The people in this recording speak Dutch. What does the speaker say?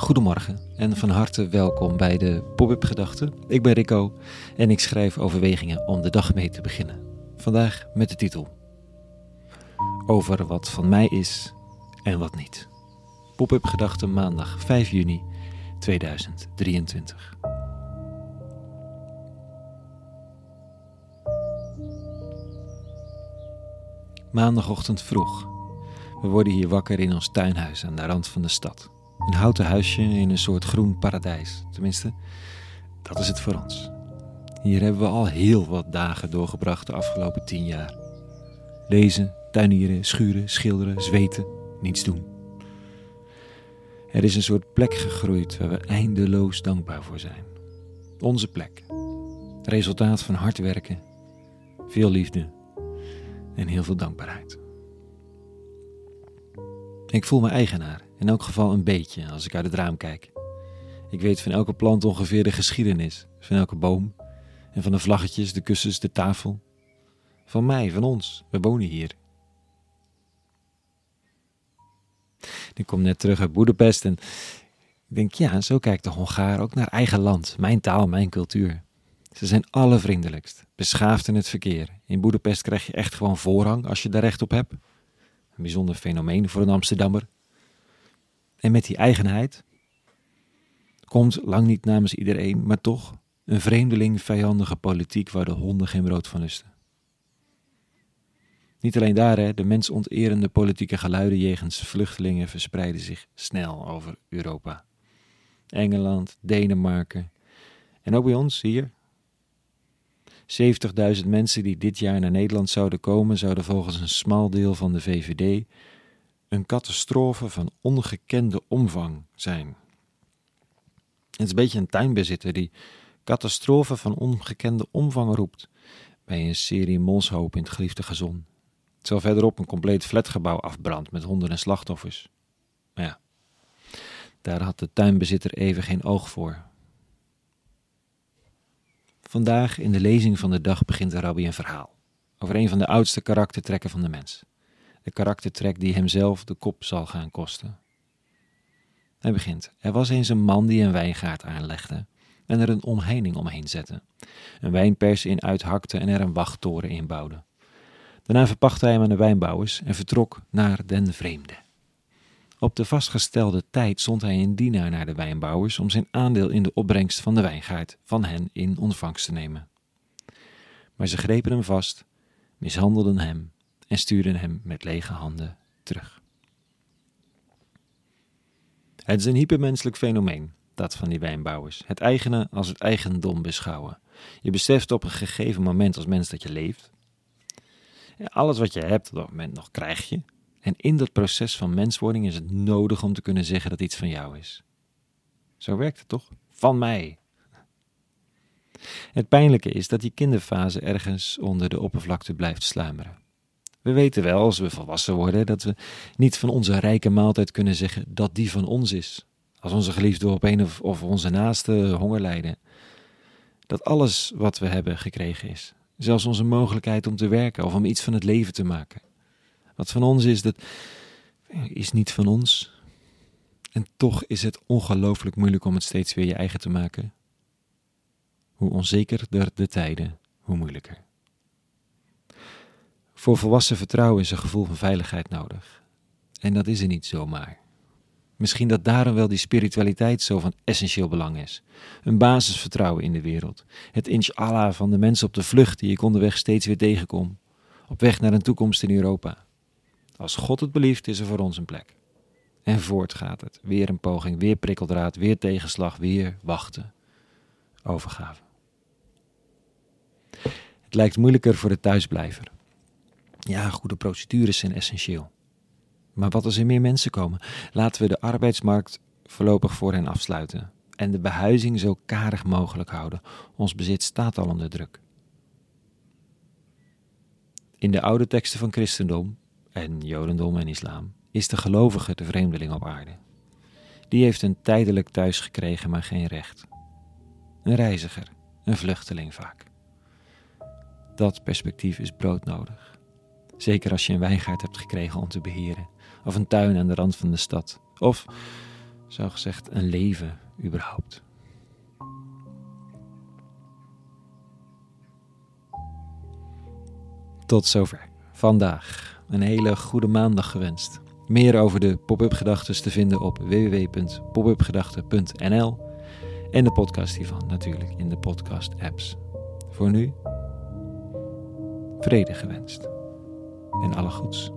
Goedemorgen en van harte welkom bij de Pop-up Gedachten. Ik ben Rico en ik schrijf overwegingen om de dag mee te beginnen. Vandaag met de titel Over wat van mij is en wat niet. Pop-up Gedachten maandag 5 juni 2023. Maandagochtend vroeg. We worden hier wakker in ons tuinhuis aan de rand van de stad. Een houten huisje in een soort groen paradijs. Tenminste, dat is het voor ons. Hier hebben we al heel wat dagen doorgebracht de afgelopen tien jaar. Lezen, tuinieren, schuren, schilderen, zweten, niets doen. Er is een soort plek gegroeid waar we eindeloos dankbaar voor zijn. Onze plek. Resultaat van hard werken, veel liefde en heel veel dankbaarheid. Ik voel me eigenaar, in elk geval een beetje als ik uit het raam kijk. Ik weet van elke plant ongeveer de geschiedenis, van elke boom en van de vlaggetjes, de kussens, de tafel. Van mij, van ons, we wonen hier. Ik kom net terug uit Boedapest en ik denk, ja, zo kijkt de Hongaar ook naar eigen land, mijn taal, mijn cultuur. Ze zijn allervriendelijkst, beschaafd in het verkeer. In Boedapest krijg je echt gewoon voorrang als je daar recht op hebt. Een bijzonder fenomeen voor een Amsterdammer. En met die eigenheid komt lang niet namens iedereen, maar toch een vreemdeling vijandige politiek waar de honden geen brood van lusten. Niet alleen daar, hè, de mensonterende politieke geluiden jegens vluchtelingen verspreiden zich snel over Europa. Engeland, Denemarken en ook bij ons hier 70.000 mensen die dit jaar naar Nederland zouden komen, zouden volgens een smal deel van de VVD een catastrofe van ongekende omvang zijn. Het is een beetje een tuinbezitter die catastrofe van ongekende omvang roept bij een serie monshoop in het geliefde gezon. Terwijl verderop een compleet flatgebouw afbrandt met honderden slachtoffers. Maar ja, daar had de tuinbezitter even geen oog voor. Vandaag in de lezing van de dag begint de rabbi een verhaal over een van de oudste karaktertrekken van de mens. De karaktertrek die hemzelf de kop zal gaan kosten. Hij begint. Er was eens een man die een wijngaard aanlegde en er een omheining omheen zette. Een wijnpers in uithakte en er een wachttoren in bouwde. Daarna verpachtte hij hem aan de wijnbouwers en vertrok naar den vreemde. Op de vastgestelde tijd zond hij een dienaar naar de wijnbouwers om zijn aandeel in de opbrengst van de wijngaard van hen in ontvangst te nemen. Maar ze grepen hem vast, mishandelden hem en stuurden hem met lege handen terug. Het is een hypermenselijk fenomeen, dat van die wijnbouwers. Het eigene als het eigendom beschouwen. Je beseft op een gegeven moment als mens dat je leeft. Alles wat je hebt op dat moment nog krijg je, en in dat proces van menswording is het nodig om te kunnen zeggen dat iets van jou is. Zo werkt het toch? Van mij. Het pijnlijke is dat die kinderfase ergens onder de oppervlakte blijft sluimeren. We weten wel, als we volwassen worden, dat we niet van onze rijke maaltijd kunnen zeggen dat die van ons is. Als onze geliefde op een of, of onze naaste honger lijden. Dat alles wat we hebben gekregen is. Zelfs onze mogelijkheid om te werken of om iets van het leven te maken. Wat van ons is, dat is niet van ons. En toch is het ongelooflijk moeilijk om het steeds weer je eigen te maken. Hoe onzekerder de tijden, hoe moeilijker. Voor volwassen vertrouwen is een gevoel van veiligheid nodig. En dat is er niet zomaar. Misschien dat daarom wel die spiritualiteit zo van essentieel belang is. Een basisvertrouwen in de wereld. Het inshallah van de mensen op de vlucht die ik onderweg steeds weer tegenkom. Op weg naar een toekomst in Europa. Als God het belieft, is er voor ons een plek. En voort gaat het. Weer een poging, weer prikkeldraad, weer tegenslag, weer wachten. Overgave. Het lijkt moeilijker voor de thuisblijver. Ja, goede procedures zijn essentieel. Maar wat als er meer mensen komen? Laten we de arbeidsmarkt voorlopig voor hen afsluiten en de behuizing zo karig mogelijk houden. Ons bezit staat al onder druk. In de oude teksten van christendom en jodendom en islam is de gelovige de vreemdeling op aarde. Die heeft een tijdelijk thuis gekregen, maar geen recht. Een reiziger, een vluchteling vaak. Dat perspectief is broodnodig. Zeker als je een wijngaard hebt gekregen om te beheren, of een tuin aan de rand van de stad, of zo gezegd een leven überhaupt. Tot zover. Vandaag een hele goede maandag gewenst. Meer over de pop-up gedachten te vinden op www.popupgedachten.nl en de podcast hiervan natuurlijk in de podcast apps. Voor nu, vrede gewenst en alle goeds.